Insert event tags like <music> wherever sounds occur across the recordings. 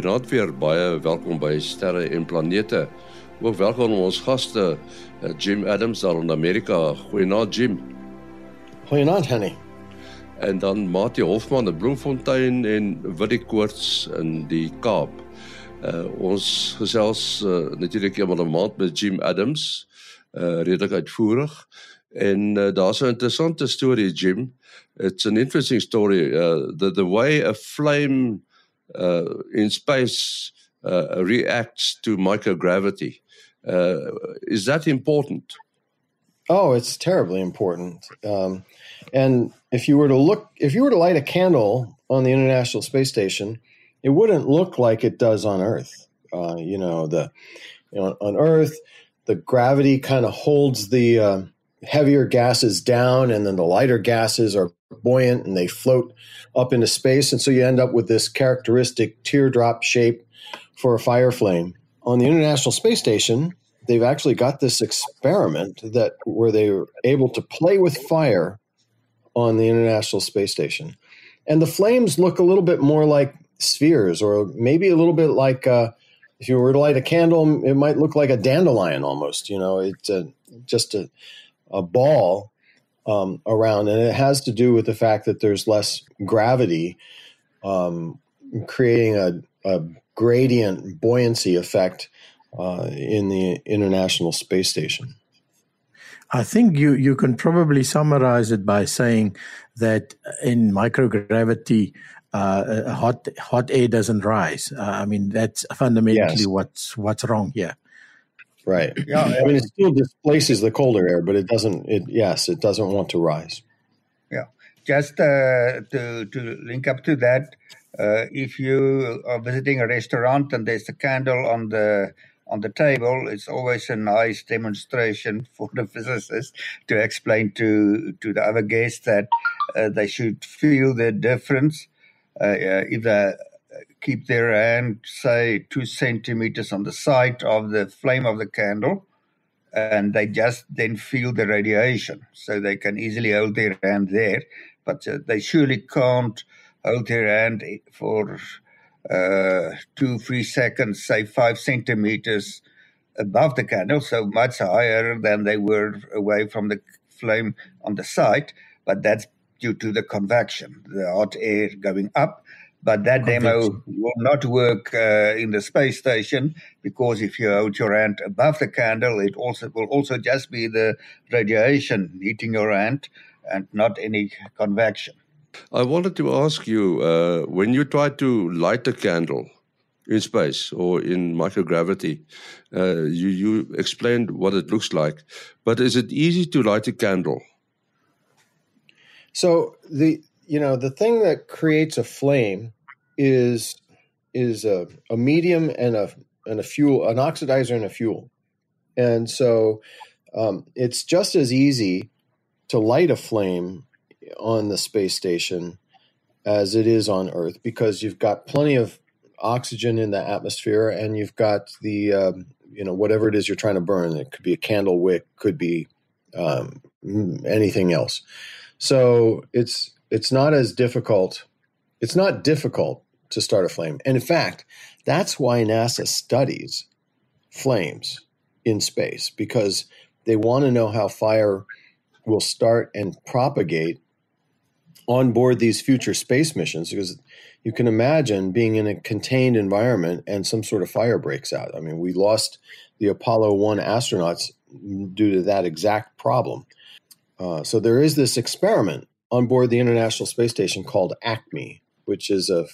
Goeienaand weer baie welkom by Sterre en Planete. Ook welkom ons gaste eh, Jim Adams daar in Amerika. Goeienaand Jim. Goeienaand Henny. En dan Mati Hofman in Bloemfontein en Willie Koorts in die Kaap. Uh, ons gesels uh, natuurlik eendag 'n maand met Jim Adams, uh, redelik uitvoerig. En uh, daar's 'n interessante storie Jim. It's an interesting story uh, the the way a flame in space uh, reacts to microgravity. Uh, is that important? Oh, it's terribly important. Um, and if you were to look, if you were to light a candle on the International Space Station, it wouldn't look like it does on Earth. Uh, you know, the you know, on Earth, the gravity kind of holds the uh, heavier gases down, and then the lighter gases are buoyant and they float up into space. And so you end up with this characteristic teardrop shape for a fire flame. On the International Space Station, they've actually got this experiment that where they were able to play with fire on the International Space Station. And the flames look a little bit more like spheres, or maybe a little bit like uh, if you were to light a candle, it might look like a dandelion almost. You know, it's just a, a ball um, around, and it has to do with the fact that there's less gravity, um, creating a, a, gradient buoyancy effect uh, in the International Space Station. I think you, you can probably summarize it by saying that in microgravity, uh, hot hot air doesn't rise. Uh, I mean that's fundamentally yes. what's what's wrong here. Right. Yeah. I mean, it still displaces the colder air, but it doesn't. It yes, it doesn't want to rise. Yeah. Just uh, to to link up to that, uh, if you are visiting a restaurant and there's a candle on the on the table, it's always a nice demonstration <laughs> for the physicists to explain to to the other guests that uh, they should feel the difference. Uh, uh, if the keep their hand, say, two centimeters on the side of the flame of the candle, and they just then feel the radiation. So they can easily hold their hand there, but uh, they surely can't hold their hand for uh, two, three seconds, say five centimeters above the candle, so much higher than they were away from the flame on the side. But that's due to the convection, the hot air going up but that demo will not work uh, in the space station because if you hold your hand above the candle, it also will also just be the radiation hitting your hand and not any convection. I wanted to ask you uh, when you try to light a candle in space or in microgravity, uh, you, you explained what it looks like, but is it easy to light a candle? So the you know the thing that creates a flame is is a, a medium and a and a fuel an oxidizer and a fuel. And so um, it's just as easy to light a flame on the space station as it is on earth because you've got plenty of oxygen in the atmosphere and you've got the um, you know whatever it is you're trying to burn. It could be a candle wick could be um, anything else. So it's it's not as difficult. It's not difficult to start a flame. And in fact, that's why NASA studies flames in space because they want to know how fire will start and propagate on board these future space missions because you can imagine being in a contained environment and some sort of fire breaks out. I mean, we lost the Apollo 1 astronauts due to that exact problem. Uh, so there is this experiment on board the International Space Station called ACME, which is a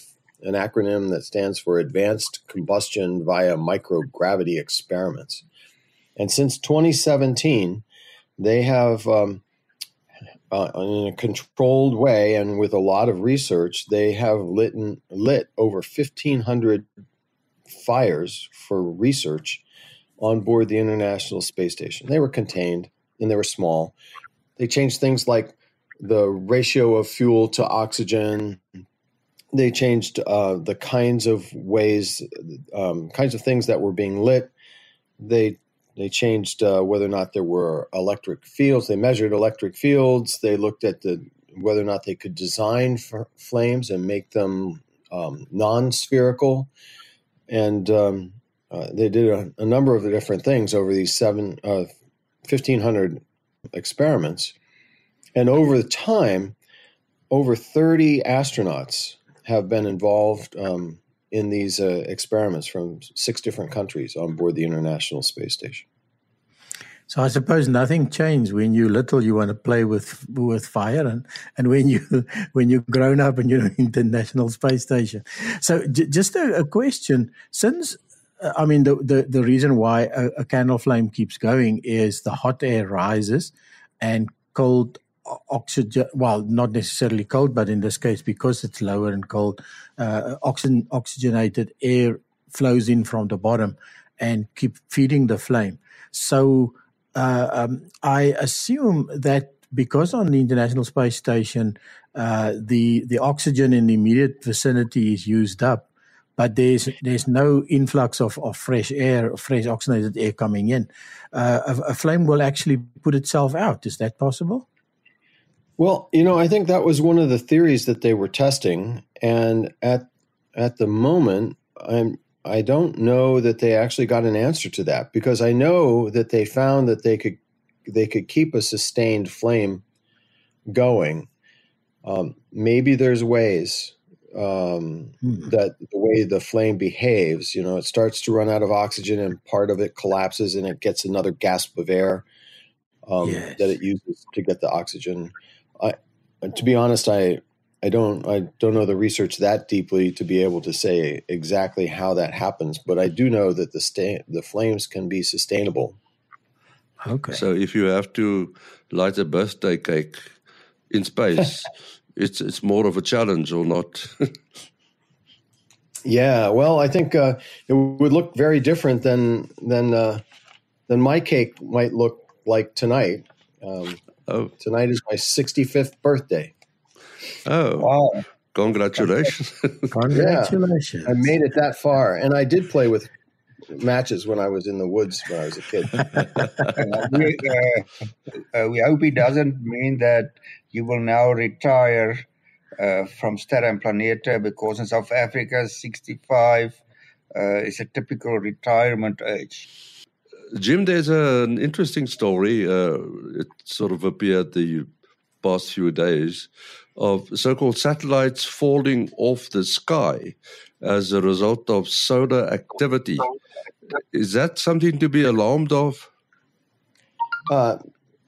an acronym that stands for Advanced Combustion via Microgravity Experiments. And since 2017, they have, um, uh, in a controlled way and with a lot of research, they have lit, lit over 1,500 fires for research on board the International Space Station. They were contained and they were small. They changed things like the ratio of fuel to oxygen. They changed uh, the kinds of ways, um, kinds of things that were being lit. They they changed uh, whether or not there were electric fields. They measured electric fields. They looked at the whether or not they could design flames and make them um, non-spherical. and um, uh, they did a, a, number of different things over these seven, uh, 1,500 experiments. And over the time, over 30 astronauts have been involved um, in these uh, experiments from six different countries on board the International Space Station. So I suppose nothing changed when you're little. You want to play with with fire, and, and when you <laughs> when you're grown up and you're in the International Space Station. So j- just a, a, question: since uh, I mean the, the, the reason why a, a, candle flame keeps going is the hot air rises, and cold oxygen. Well, not necessarily cold, but in this case, because it's lower and cold, uh, oxygen oxygenated air flows in from the bottom and keep feeding the flame. So uh, um, I assume that because on the International Space Station, uh, the the oxygen in the immediate vicinity is used up, but there's there's no influx of, of fresh air, fresh oxygenated air coming in. Uh, a, a, flame will actually put itself out. Is that possible? Well, you know, I think that was one of the theories that they were testing, and at at the moment, I'm I don't know that they actually got an answer to that because I know that they found that they could they could keep a sustained flame going. Um, maybe there's ways um, hmm. that the way the flame behaves, you know, it starts to run out of oxygen and part of it collapses and it gets another gasp of air um, yes. that it uses to get the oxygen. I, to be honest, I I don't I don't know the research that deeply to be able to say exactly how that happens, but I do know that the sta- the flames can be sustainable. Okay. So if you have to light a birthday cake in space, <laughs> it's it's more of a challenge or not? <laughs> yeah, well, I think uh, it would look very different than than uh, than my cake might look like tonight. Um, oh. Tonight is my 65th birthday. Oh, wow. Congratulations. Congratulations. <laughs> Yeah, I made it that far. And I did play with matches when I was in the woods when I was a kid. <laughs> we, uh, uh, we hope it doesn't mean that you will now retire uh, from Sterre en Planete because in South Africa, 65 uh, is a typical retirement age. Jim, there's a, an interesting story. Uh, it sort of appeared the past few days of so called satellites falling off the sky as a result of solar activity. Is that something to be alarmed of? Uh,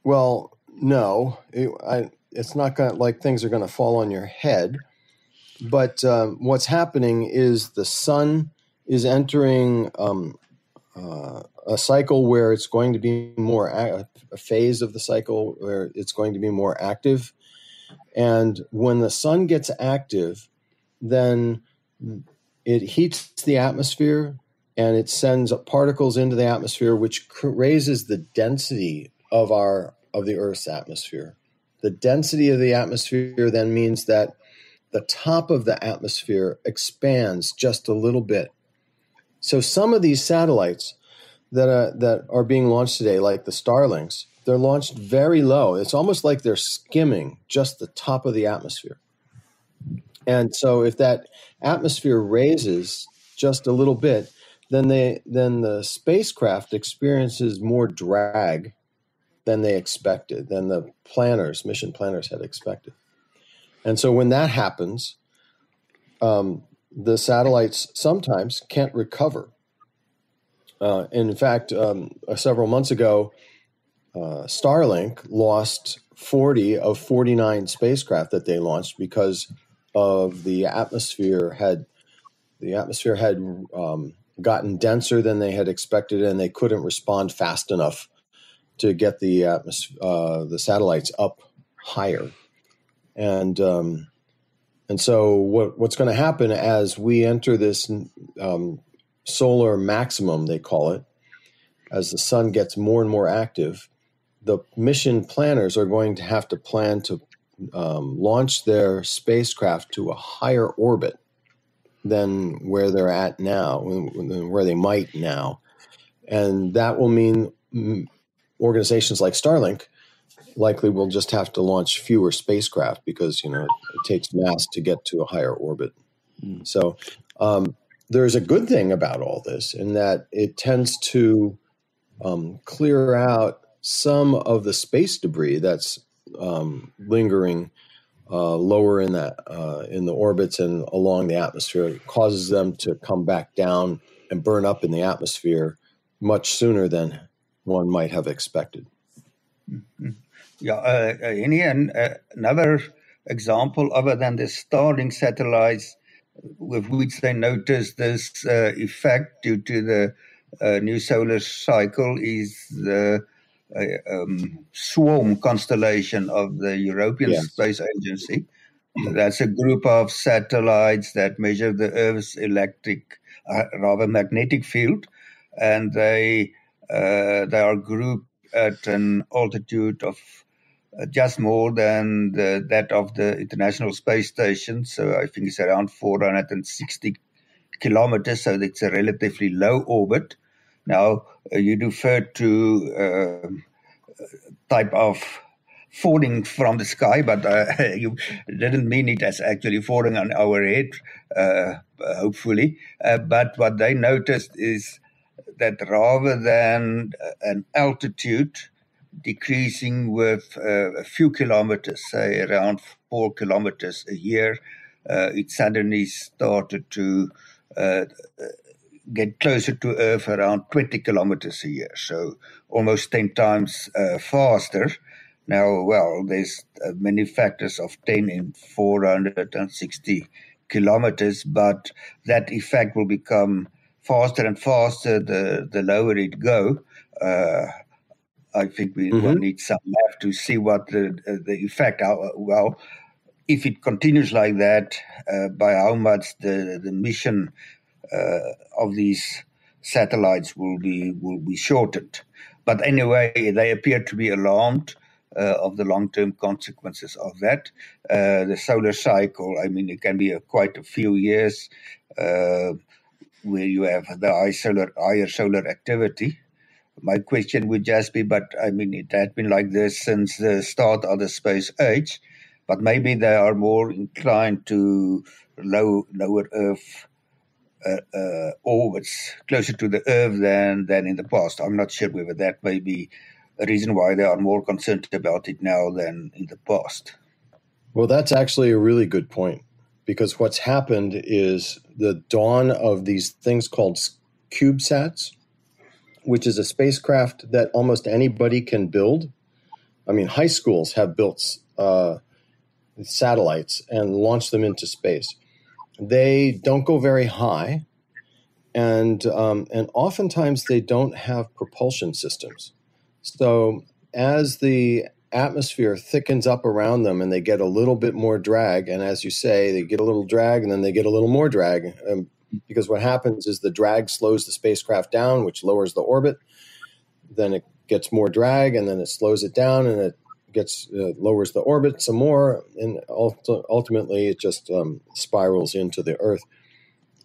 well, no. It, I, it's not going like things are going to fall on your head. But um, what's happening is the sun is entering um, uh, a cycle where it's going to be more a, phase of the cycle where it's going to be more active and when the sun gets active, then it heats the atmosphere and it sends particles into the atmosphere, which raises the density of our of the Earth's atmosphere. The density of the atmosphere then means that the top of the atmosphere expands just a little bit. So some of these satellites that are, that are being launched today, like the Starlinks, they're launched very low. It's almost like they're skimming just the top of the atmosphere. And so if that atmosphere raises just a little bit, then they then the spacecraft experiences more drag than they expected, than the planners, mission planners had expected. And so when that happens, um, the satellites sometimes can't recover. Uh, in fact, um, uh, several months ago, uh, Starlink lost 40 of 49 spacecraft that they launched because of the atmosphere had the atmosphere had um, gotten denser than they had expected, and they couldn't respond fast enough to get the atmos- uh, the satellites up higher. And um, and so what what's going to happen as we enter this um, solar maximum, they call it, as the sun gets more and more active, the mission planners are going to have to plan to um, launch their spacecraft to a higher orbit than where they're at now, where they might now. And that will mean mm, organizations like Starlink likely will just have to launch fewer spacecraft because, you know, it takes mass to get to a higher orbit. Mm. So, um, there's a good thing about all this in that it tends to um, clear out some of the space debris that's um, lingering uh, lower in that uh, in the orbits and along the atmosphere. It causes them to come back down and burn up in the atmosphere much sooner than one might have expected. Mm-hmm. Yeah, uh, uh, uh, another example other than the Starlink satellites with which they notice this uh, effect due to the uh, new solar cycle is the uh, um, swarm constellation of the European yes. Space Agency. That's a group of satellites that measure the Earth's electric, uh, rather magnetic field, and they uh, they are grouped at an altitude of just more than the, that of the International Space Station. So I think it's around 460 kilometers. So it's a relatively low orbit. Now uh, you referred to uh, type of falling from the sky, but uh, <laughs> you didn't mean it as actually falling on our head, uh, hopefully. Uh, but what they noticed is that rather than an altitude decreasing with uh, a few kilometers, say around four kilometers a year, uh, it suddenly started to uh, get closer to Earth around 20 kilometers a year, so almost 10 times uh, faster. Now, well, there's uh, many factors of 10 in 460 kilometers, but that effect will become faster and faster the, the lower it go. Uh, I think we mm-hmm. will need some math to see what the the effect. Well, if it continues like that, uh, by how much the the mission uh, of these satellites will be will be shortened. But anyway, they appear to be alarmed uh, of the long term consequences of that. Uh, the solar cycle, I mean, it can be a, quite a few years uh, where you have the high solar higher solar activity. My question would just be, but I mean, it had been like this since the start of the space age, but maybe they are more inclined to low, lower Earth uh, uh, orbits closer to the Earth than than in the past. I'm not sure whether that may be a reason why they are more concerned about it now than in the past. Well, that's actually a really good point because what's happened is the dawn of these things called CubeSats, which is a spacecraft that almost anybody can build. I mean, high schools have built uh, satellites and launched them into space. They don't go very high, and um, and oftentimes they don't have propulsion systems. So as the atmosphere thickens up around them and they get a little bit more drag, and as you say, they get a little drag and then they get a little more drag. Um, because what happens is the drag slows the spacecraft down, which lowers the orbit. Then it gets more drag, and then it slows it down, and it gets uh, lowers the orbit some more, and ultimately it just um, spirals into the Earth.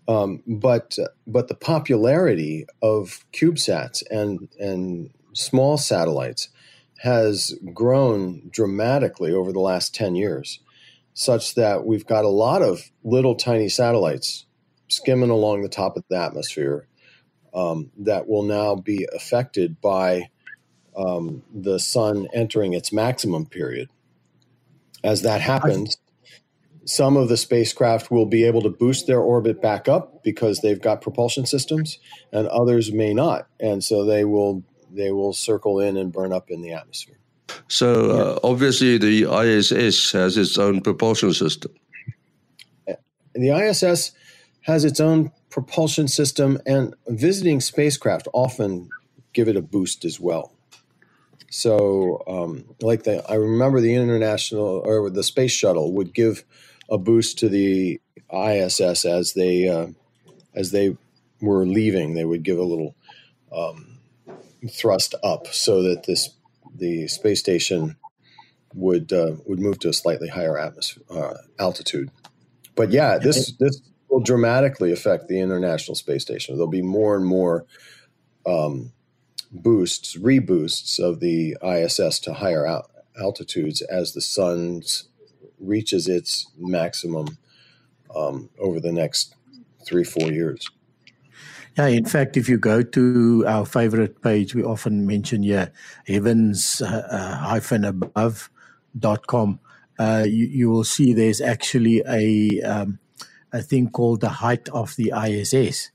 Um, but but the popularity of CubeSats and and small satellites has grown dramatically over the last ten years, such that we've got a lot of little tiny satellites skimming along the top of the atmosphere um, that will now be affected by um, the sun entering its maximum period. As that happens, some of the spacecraft will be able to boost their orbit back up because they've got propulsion systems, and others may not, and so they will they will circle in and burn up in the atmosphere. So uh, obviously, the ISS has its own propulsion system. The ISS has its own propulsion system, and visiting spacecraft often give it a boost as well. So, um, like the, I remember the international or the space shuttle would give a boost to the ISS as they uh, as they were leaving. They would give a little um, thrust up so that this the space station would uh, would move to a slightly higher atmosphere uh, altitude. But yeah, this this will dramatically affect the International Space Station. There'll be more and more um, boosts, reboosts of the ISS to higher al- altitudes as the sun reaches its maximum um, over the next three, four years. Yeah, in fact, if you go to our favorite page, we often mention here heavens uh, uh. Uh, you, you, will see there's actually a um, a thing called the height of the ISS,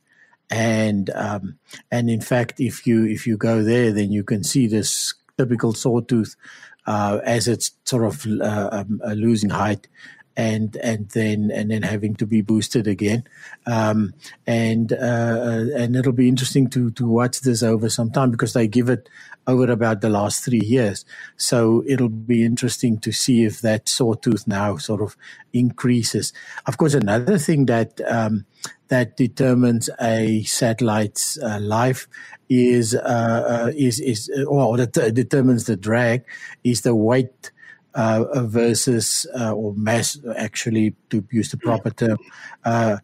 and um, and in fact, if you if you go there, then you can see this typical sawtooth uh, as it's sort of uh, um, losing height and and then and then having to be boosted again. Um, and uh, and it'll be interesting to to watch this over some time because they give it over about the last three years. So it'll be interesting to see if that sawtooth now sort of increases. Of course, another thing that um, that determines a satellite's uh, life is uh, uh is is or that determines the drag is the weight uh, versus uh, or mass actually to use the proper term uh,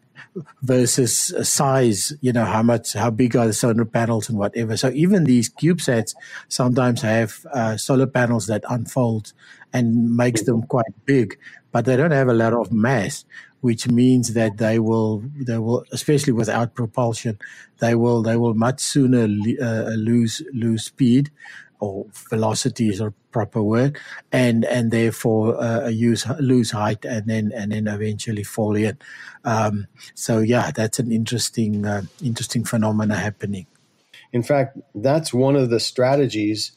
versus size you know how much how big are the solar panels and whatever. So even these cubesats sometimes have uh, solar panels that unfold and makes them quite big but they don't have a lot of mass which means that they will they will especially without propulsion they will they will much sooner uh, lose lose speed or velocity is a proper word, and and therefore uh, use lose height and then and then eventually fall in. Um, so yeah, that's an interesting uh, interesting phenomena happening. In fact, that's one of the strategies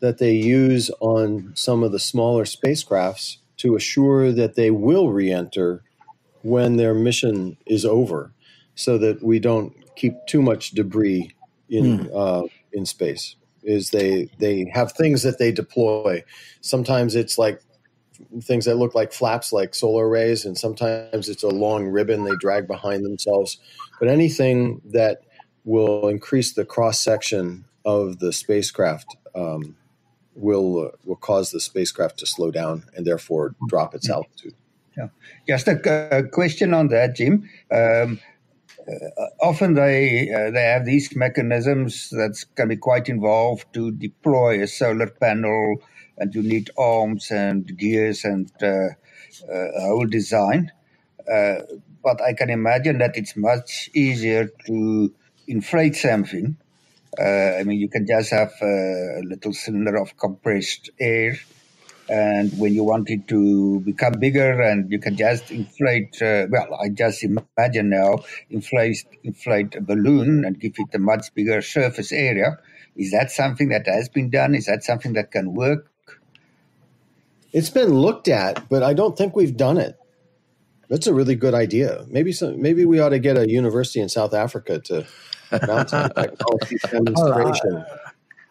that they use on some of the smaller spacecrafts to assure that they will re-enter when their mission is over, so that we don't keep too much debris in mm. uh, in space is they they have things that they deploy. Sometimes it's like things that look like flaps like solar arrays and sometimes it's a long ribbon they drag behind themselves. But anything that will increase the cross section of the spacecraft um, will uh, will cause the spacecraft to slow down and therefore drop its altitude. Yeah. Just a, a question on that jim. Um, often they uh, they have these mechanisms that can be quite involved to deploy a solar panel, and you need arms and gears and uh, uh whole design. Uh, but I can imagine that it's much easier to inflate something. Uh, I mean, you can just have a little cylinder of compressed air and when you want it to become bigger and you can just inflate uh, well i just imagine now inflate inflate a balloon and give it a much bigger surface area. Is that something that has been done? Is that something that can work? It's been looked at but i don't think we've done it. That's a really good idea. Maybe some maybe we ought to get a university in south africa to <laughs> mount some technology demonstration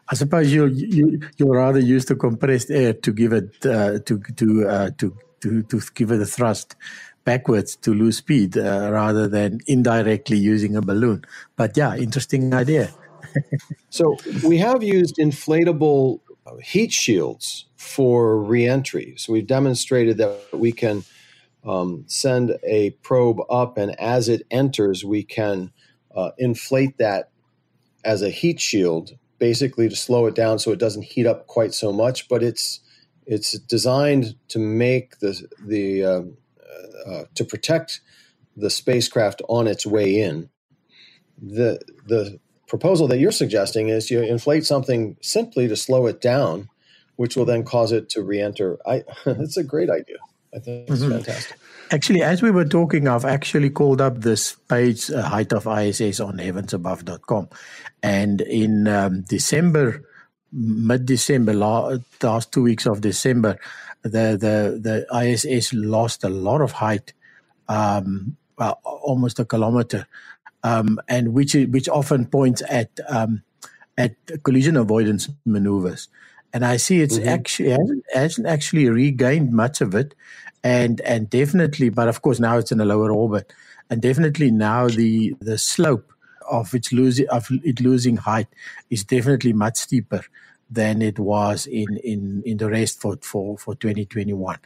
I suppose you you you rather use the compressed air to give it uh, to to uh, to to to give it a thrust backwards to lose speed uh, rather than indirectly using a balloon. But yeah, interesting idea. <laughs> so we have used inflatable heat shields for reentry. So we've demonstrated that we can um, send a probe up, and as it enters, we can uh, inflate that as a heat shield basically to slow it down so it doesn't heat up quite so much. But it's it's designed to make the the uh, uh, to protect the spacecraft on its way in. The the proposal that you're suggesting is you inflate something simply to slow it down, which will then cause it to re-enter. I <laughs> it's a great idea. I think it's mm-hmm. fantastic. Actually, as we were talking, I've actually called up this page, uh, Height of ISS, on heavensabove.com. And in um, December, mid December, last two weeks of December, the, the, the ISS lost a lot of height, um, well, almost a kilometer, um, and which, which often points at, um, at collision avoidance maneuvers. And I see it's mm-hmm. actually hasn't, hasn't actually regained much of it and and definitely, but of course now it's in a lower orbit, and definitely now the the slope of its losing of it losing height is definitely much steeper than it was in in in the rest for for for 2021.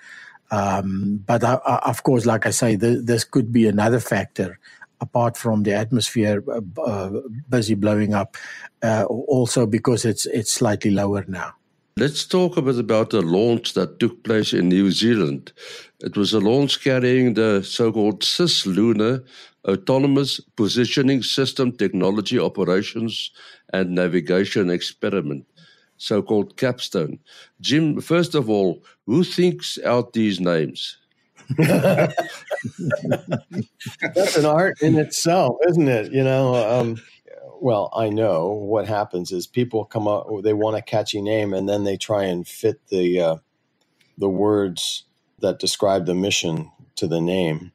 Um, but I, I, of course, like I say, the, this could be another factor apart from the atmosphere uh, uh, busy blowing up, uh, also because it's it's slightly lower now. Let's talk a bit about the launch that took place in New Zealand. It was a launch carrying the so called cislunar Autonomous Positioning System Technology Operations and Navigation Experiment, so called Capstone. Jim, first of all, who thinks out these names? <laughs> That's an art in itself, isn't it? You know, um, well, I know what happens is people come up, they want a catchy name, and then they try and fit the uh, the words that describe the mission to the name.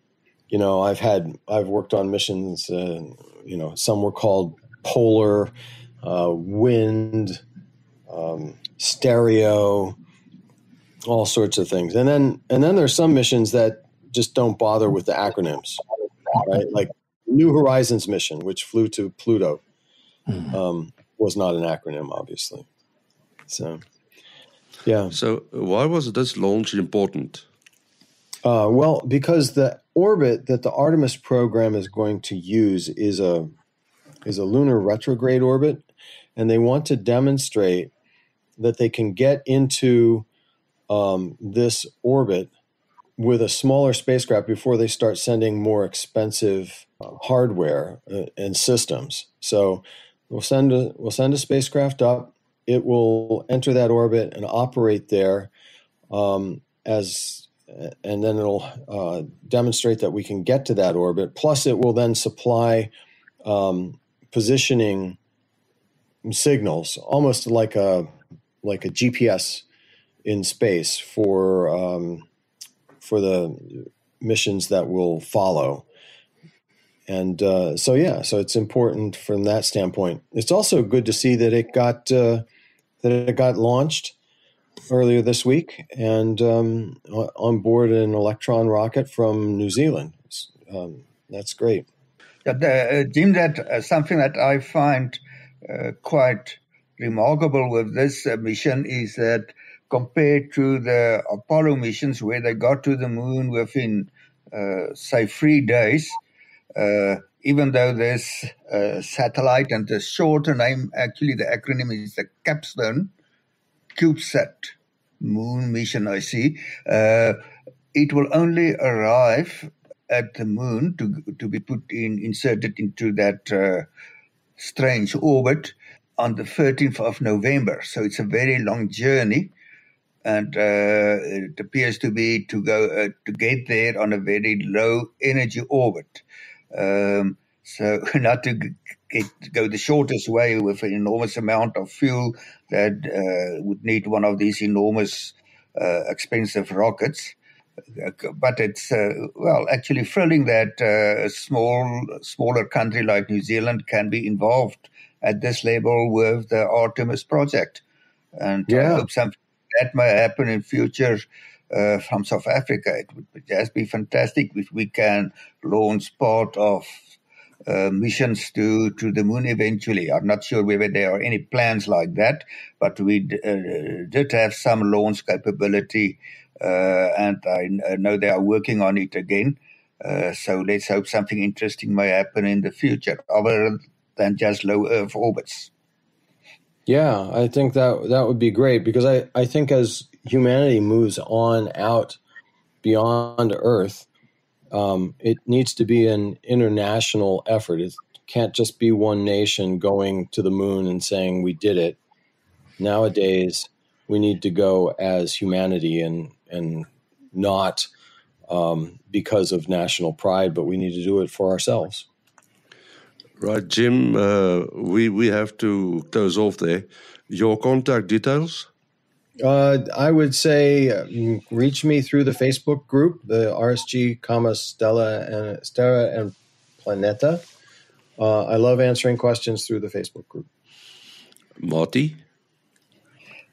You know, I've had I've worked on missions. Uh, you know, some were called polar, uh, wind, um, stereo, all sorts of things. And then and then there's some missions that just don't bother with the acronyms, right? Like New Horizons mission, which flew to Pluto, mm-hmm. um, was not an acronym, obviously. So, yeah. So why was this launch important? Uh, well, because the orbit that the Artemis program is going to use is a is a lunar retrograde orbit, and they want to demonstrate that they can get into um, this orbit with a smaller spacecraft before they start sending more expensive uh, hardware uh, and systems. So we'll send a we'll send a spacecraft up. It will enter that orbit and operate there um, as, and then it'll uh, demonstrate that we can get to that orbit. Plus, it will then supply um, positioning signals, almost like a like a GPS in space for um, for the missions that will follow. And uh, so, yeah, so it's important from that standpoint. It's also good to see that it got uh, that it got launched earlier this week and um, on board an Electron rocket from New Zealand. Um, that's great. Yeah, the, uh, Jim, that uh, something that I find uh, quite remarkable with this uh, mission is that compared to the Apollo missions where they got to the moon within, say, three days, even though this uh, satellite and the shorter name, actually the acronym is the Capstone CubeSat moon mission, I see, uh, it will only arrive at the moon to, to be put in, inserted into that uh, strange orbit on the 13th of November. So it's a very long journey and uh, it appears to be to go uh, to get there on a very low energy orbit. Um, so <laughs> not to get, go the shortest way with an enormous amount of fuel that uh, would need one of these enormous uh, expensive rockets. But it's uh, well, actually thrilling that uh, a small, smaller country like New Zealand can be involved at this level with the Artemis project, and yeah. I hope something that may happen in future uh, from South Africa. It would just be fantastic if we can launch part of uh, missions to, to the moon eventually. I'm not sure whether there are any plans like that, but we d- uh, did have some launch capability, uh, and I know they are working on it again. Uh, so let's hope something interesting may happen in the future, other than just low Earth orbits. Yeah, I think that that would be great because I, I think as humanity moves on out beyond Earth, um, it needs to be an international effort. It can't just be one nation going to the moon and saying we did it. Nowadays, we need to go as humanity and and not um, because of national pride, but we need to do it for ourselves. Right, Jim, uh, we, we have to close off there. Your contact details? Uh, I would say um, reach me through the Facebook group, the RSG, comma Stella and Sterra and Planeta. Uh, I love answering questions through the Facebook group. Marty?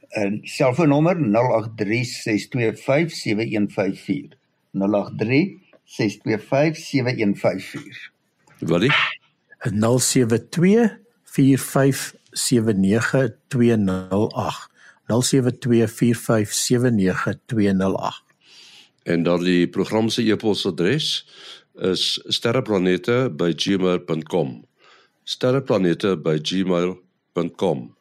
En selfoonnommer 0836257154. 0836257154. Wat? 0724579208 0724579208. En dan die program se e-posadres is sterreplanete@gmail.com sterreplanete@gmail.com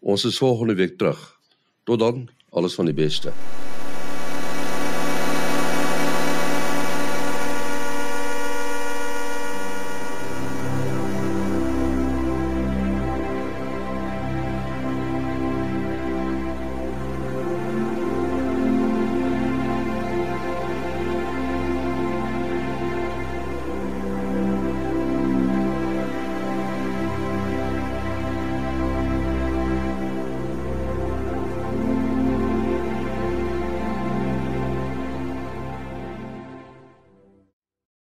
ons is volgende week terug. Tot dan alles van die beste